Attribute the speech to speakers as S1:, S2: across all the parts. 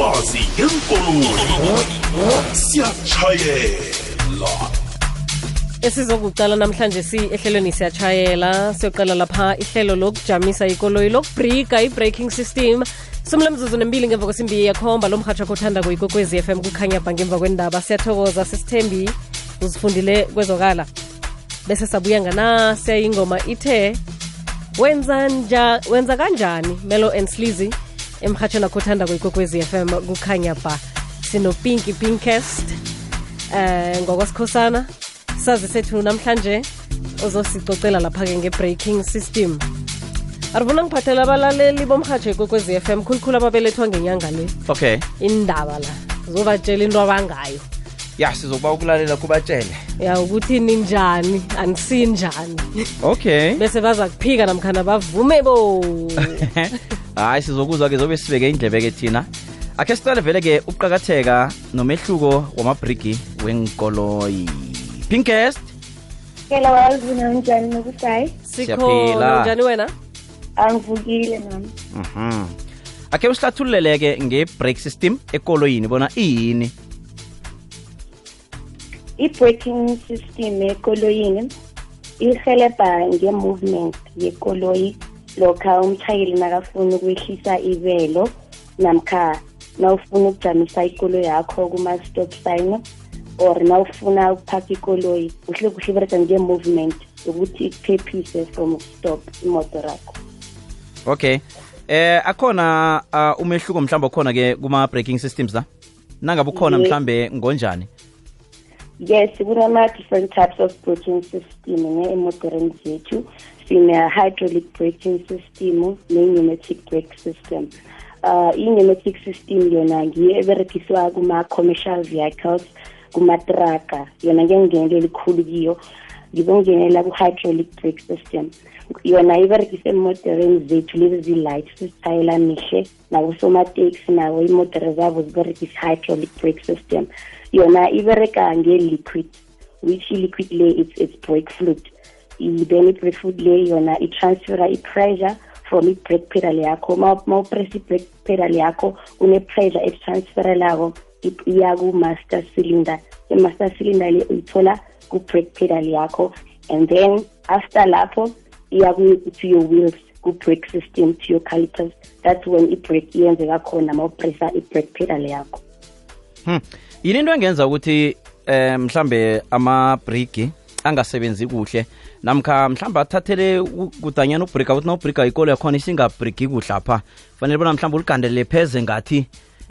S1: ilwazi ngeenkoloyi siyatshayela
S2: namhlanje si ehlelweni siyatshayela siyoqala lapha ihlelo lokujamisa ikoloyi lokubrika i-breaking system somlamzuzu nembili ngemva kwesimbi yakhomba lo mhatsho kothanda kuyikokwezi f fm kukhanya bha ngemva kwendaba siyathokoza sisithembi uzifundile kwezokala bese sabuya ngana siyayingoma ithe wenza, nja, wenza kanjani melo and sleazy emhatshweni othanda kuyikokwezi FM kukhanya ba sinopinki pinkest eh ngokwasikhosana sazi sethu namhlanje uzosicocela lapha-ke nge-breaking system aribona ngiphathela abalaleli bomhatsho ikwekwezi FM khulukhulu ababelethwa ngenyanga le
S3: okay
S2: indaba la zobatshela into abangayo
S3: ya sizokuba ukulalela kubatshele
S2: ya ukuthi ninjani anisinjani
S3: okay
S2: bese baza kuphika namkhana bavume bo
S3: hayi sizokuzwa-ke zobe sibeke indlebeke thina akhe sicale vele-ke ukuqakatheka nomehluko wamabrigi wenkoloyi pinkest
S4: kela wazina unjani nokusayi
S3: sikhona njani
S2: wena
S4: angivukile nami
S3: mhm akhe usihlathululeleke nge-brake
S4: system
S3: ekoloyini bona iyini
S4: i breaking system ekoloyini ihelebha nge-movement yekoloyi lokha umthayeli nakafuna ukwehlisa ibelo namkha nawufuna ukujamisa ikolo yakho kuma-stop sign or nawufuna ukuphakha ikoloyi uhle kuhle ibereka nge-movement ukuthi ikuphephise from stop imoto yakho
S3: okay eh akhona uh, umehluko mhlawumbe okhona-ke kuma-breaking systems la nangabe ukhona mhlambe ngonjani
S4: yes kunama-different types of protein system ne-emoderant zethu sine-hydraulic breaking system ne-pneumatic brake system uh i-pneumatic system yona ngiyo eberegiswa kuma-commercial vehicles kumatraga yona ngeke ngingenele likhulu kiyo ngibengenela ku-hydraulic brake system yona iberegise emodereni zethu lezi zi-light sizitshayela mihle nabosomateksi nabo iimodere zabo ziberegise i-hydraulic brake system yona ibereka nge-liquid which i-liquid le it's, it's brake fluid then i-brake fluid le yona i-transfera i-pressure from i-brake pedal yakho mawupress i-brake pedal yakho une-pressure etransferelako iya ku-master cylinder i-master e cylinder le uyithola ku-break pedal yakho and then after lapho iya e to your wheels ku-break system to your calipers that's when i-break iyenzeka khona ma upressa i brake pedal yakho
S3: hm yini into engenza ukuthi eh mhlambe amabriki angasebenzi kuhle namkha mhlawumbe athathele kudanyana ubrika ukuthi na ubrika ikolo yakhona isingabriki kuhle apha fanele bona mhlawumbe uligandelele pheze ngathi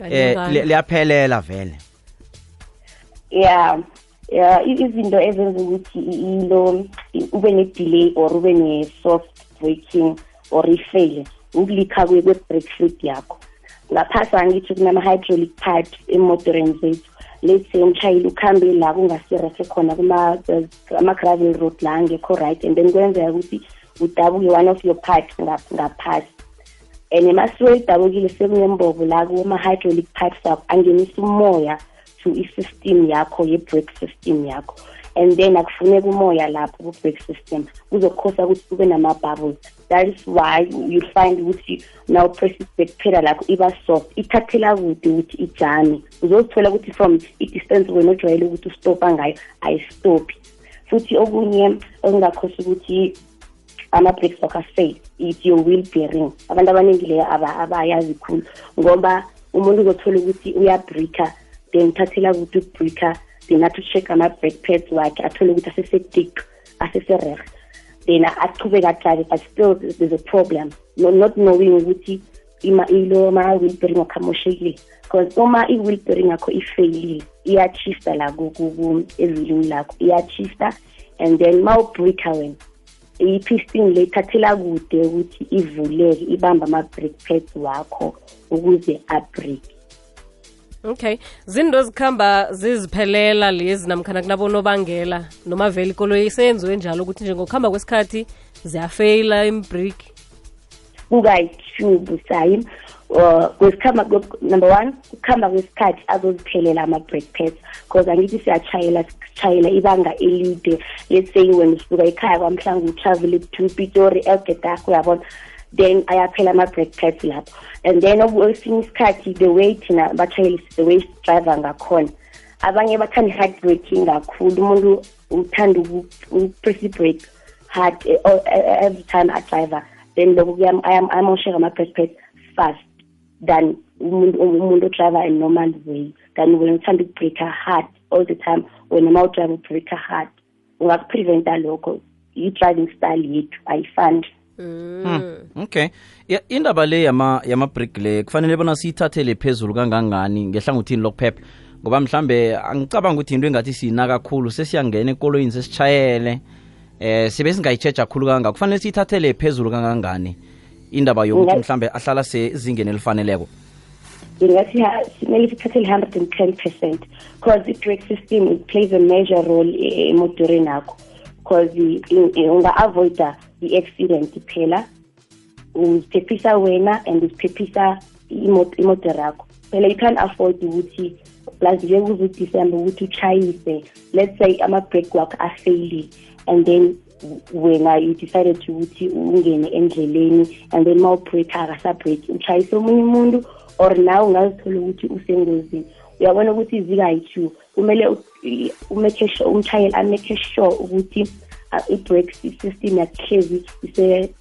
S3: Eh, liyaphelela vele ya ya izinto ezenza ukuthi into ube ne-delay or ube ne-soft breaking or ifele ukulikha kwe-breakfood yakho ngaphasi angithi kunama-hydraulic part emotoreni zethu let's say umshayeli ukuhambe la kungasirehe khona kama-gravel road la ngekho right and then kwenzeka ukuthi udabule one of your part ngaphasi and masuke lidabukile sekuyembobo la kuma-hydraulic pipesup angenisa umoya to i-system yakho ye-break system yakho and then akufuneka umoya lapho ku-break system kuzokhosa ukuthi kube nama-bubbles that is why you find ukuthi now upressisbek kuphela lakho iba-soft ithathela kude ukuthi ijame uzozithola ukuthi from i-distance wena ojwayele ukuthi ustopa ngayo ayistophi futhi okunye okungakhosa ukuthi ama-breakfoker fail it your will bearing abantu abaningileyo abayazi khulu ngoba umuntu uzothola ukuthi uyabreaker then uthathela kuthi ukubreaker then athi-check ama-break pads wakhe athole ukuthi asesedik asesereha then achubeke atshale but still there's a problem not knowing ukuthi ilo ma-will bearing wakhamoshekile because uma i-will bearing yakho ifailile iyachista la ezilini lakho iyachista and then uma ubreaker wena i-piston le ithathela kude ukuthi ivuleke ibambe ama-brick pads wakho ukuze abrick okay zinto zikuhamba ziziphelela lezi namkhana kunabonobangela noma vele ikoloyi seyenziwe njalo ukuthi njengokuhamba kwesikhathi ziyafeyila imbrick kukayitube sayim um uh, number one ukukhamba kwesikhathi azoziphelela ama-break because angithi siyatshayela sitshayela ibanga elide let's say wena usuka ekhaya kwamhlanga utravele to pitori elgedak uyabona then ayaphela ama-break lapho and then kwesinye isikhathi the way thina batshayeli the way driver ngakhona abanye bathanda i-hard breaking kakhulu umuntu uthanda ukupress i hard eh, every time adriver then lokho ayamosheka ama-backpack fast than umuntu odrive a normal way than wena uthanda ukubreaka hard all the time wena uma udrive ubreaka hard ungakupreventa lokho i-driving style yethu ayifani Mm. okay yeah, indaba le yama-brik yama le kufanele bona siyithathele phezulu kangangani ngehlangothini lokuphepha ngoba mhlambe angicabanga ukuthi into engathi siyina kakhulu sesiyangena ekoloyini sesitshayele eh sibe singayitshetsha khulu kangaka kufanele siyithathele phezulu kangangani indaba yokuthi mhlambe ahlala sezingeni elifaneleko ngingathi kumele sithathele hundred and ten percent cause i-drak system it plays a major role eh, eh, emodureni akho cause unga-avoida i-accident kuphela uziphephisa wena and uziphephisa imodere yakho phela you can't afford ukuthi plus nje kuzudisemba ukuthi uchayise let's say ama-breakwork afaili and then wena you decided to ukuthi ungene endleleni and then mawubreak akasabreak uchayise omunye umuntu or nawe ungazithola ukuthi usengozini uyabona ukuthi zika-two kumele umhayeli amake sure ukuthi i-break system yakuhlezi iserehe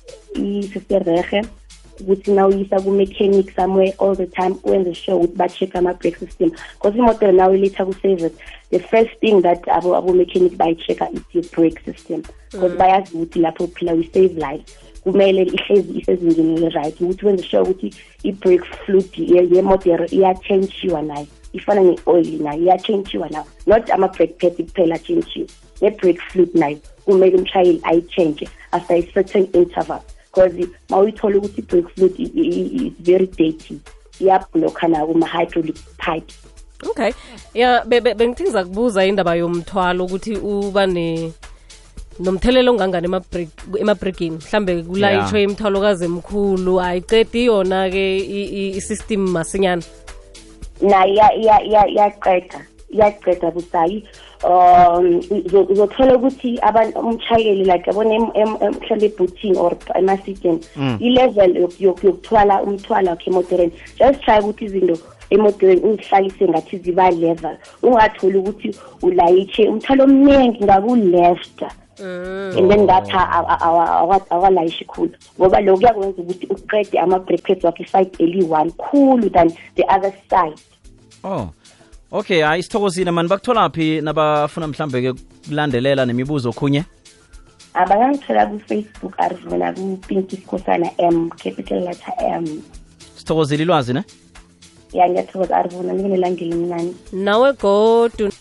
S3: ukuthi nawuyisa ku-mechanic somewhere all the time wenze sure ukuthi ba-check ama break system because imodere nawe letha ku-service the first thing that abo-mechanic bayi-check-a is your break system because mm. bayazi ukuthi lapho uphila we-save life kumele ihlezi isezingeni le-right ukuthi wenze sure ukuthi i-brake fluid yemodere iyatshentshiwa nayo ifana ne-oil nayo iyatshentshiwa nayo not ama-brake pad kuphela atshentshiwe ne-brake fluid nayo kumele umshayeli change after a certain interval because mawuyithole ukuthi i-brake fluid is very dirty iyablokha na kuma-hydraulic pipe okay ya bengithi kubuza indaba yomthwalo ukuthi uba ne nomthelelo ongangani emabrekini mhlambe kulayitshwe imthwalo imthwalokazi emkhulu ayiqedi yona-ke i-system masinyana na iyaqeda yaceda busayi um uzothola ukuthi umshayeli like yabona mhlawumbe ebhuthini or emasitini mm. i-level yokuthwala umthwala wakhe emotereni just try ukuthi izinto emotereni uzihlalise ngathi ziba level ungatholi ukuthi ulayitshe umthwala omningi ngakulefta mm. and then ngapha awalayishi khulu ngoba loku kuyakwenza ukuthi uqede ama-breakpads wakhe i-site eli-one khulu than the other side oh. okay hayi sithokozile mani bakutholaphi nabafuna mhlambe ke kulandelela nemibuzo khunye abangangithola kufacebook arivumela kupinki sikhosana m capital letter m sithokozile ilwazi ne ya ngiyathokoza arivuna nibe nelangeli mnani nawe godu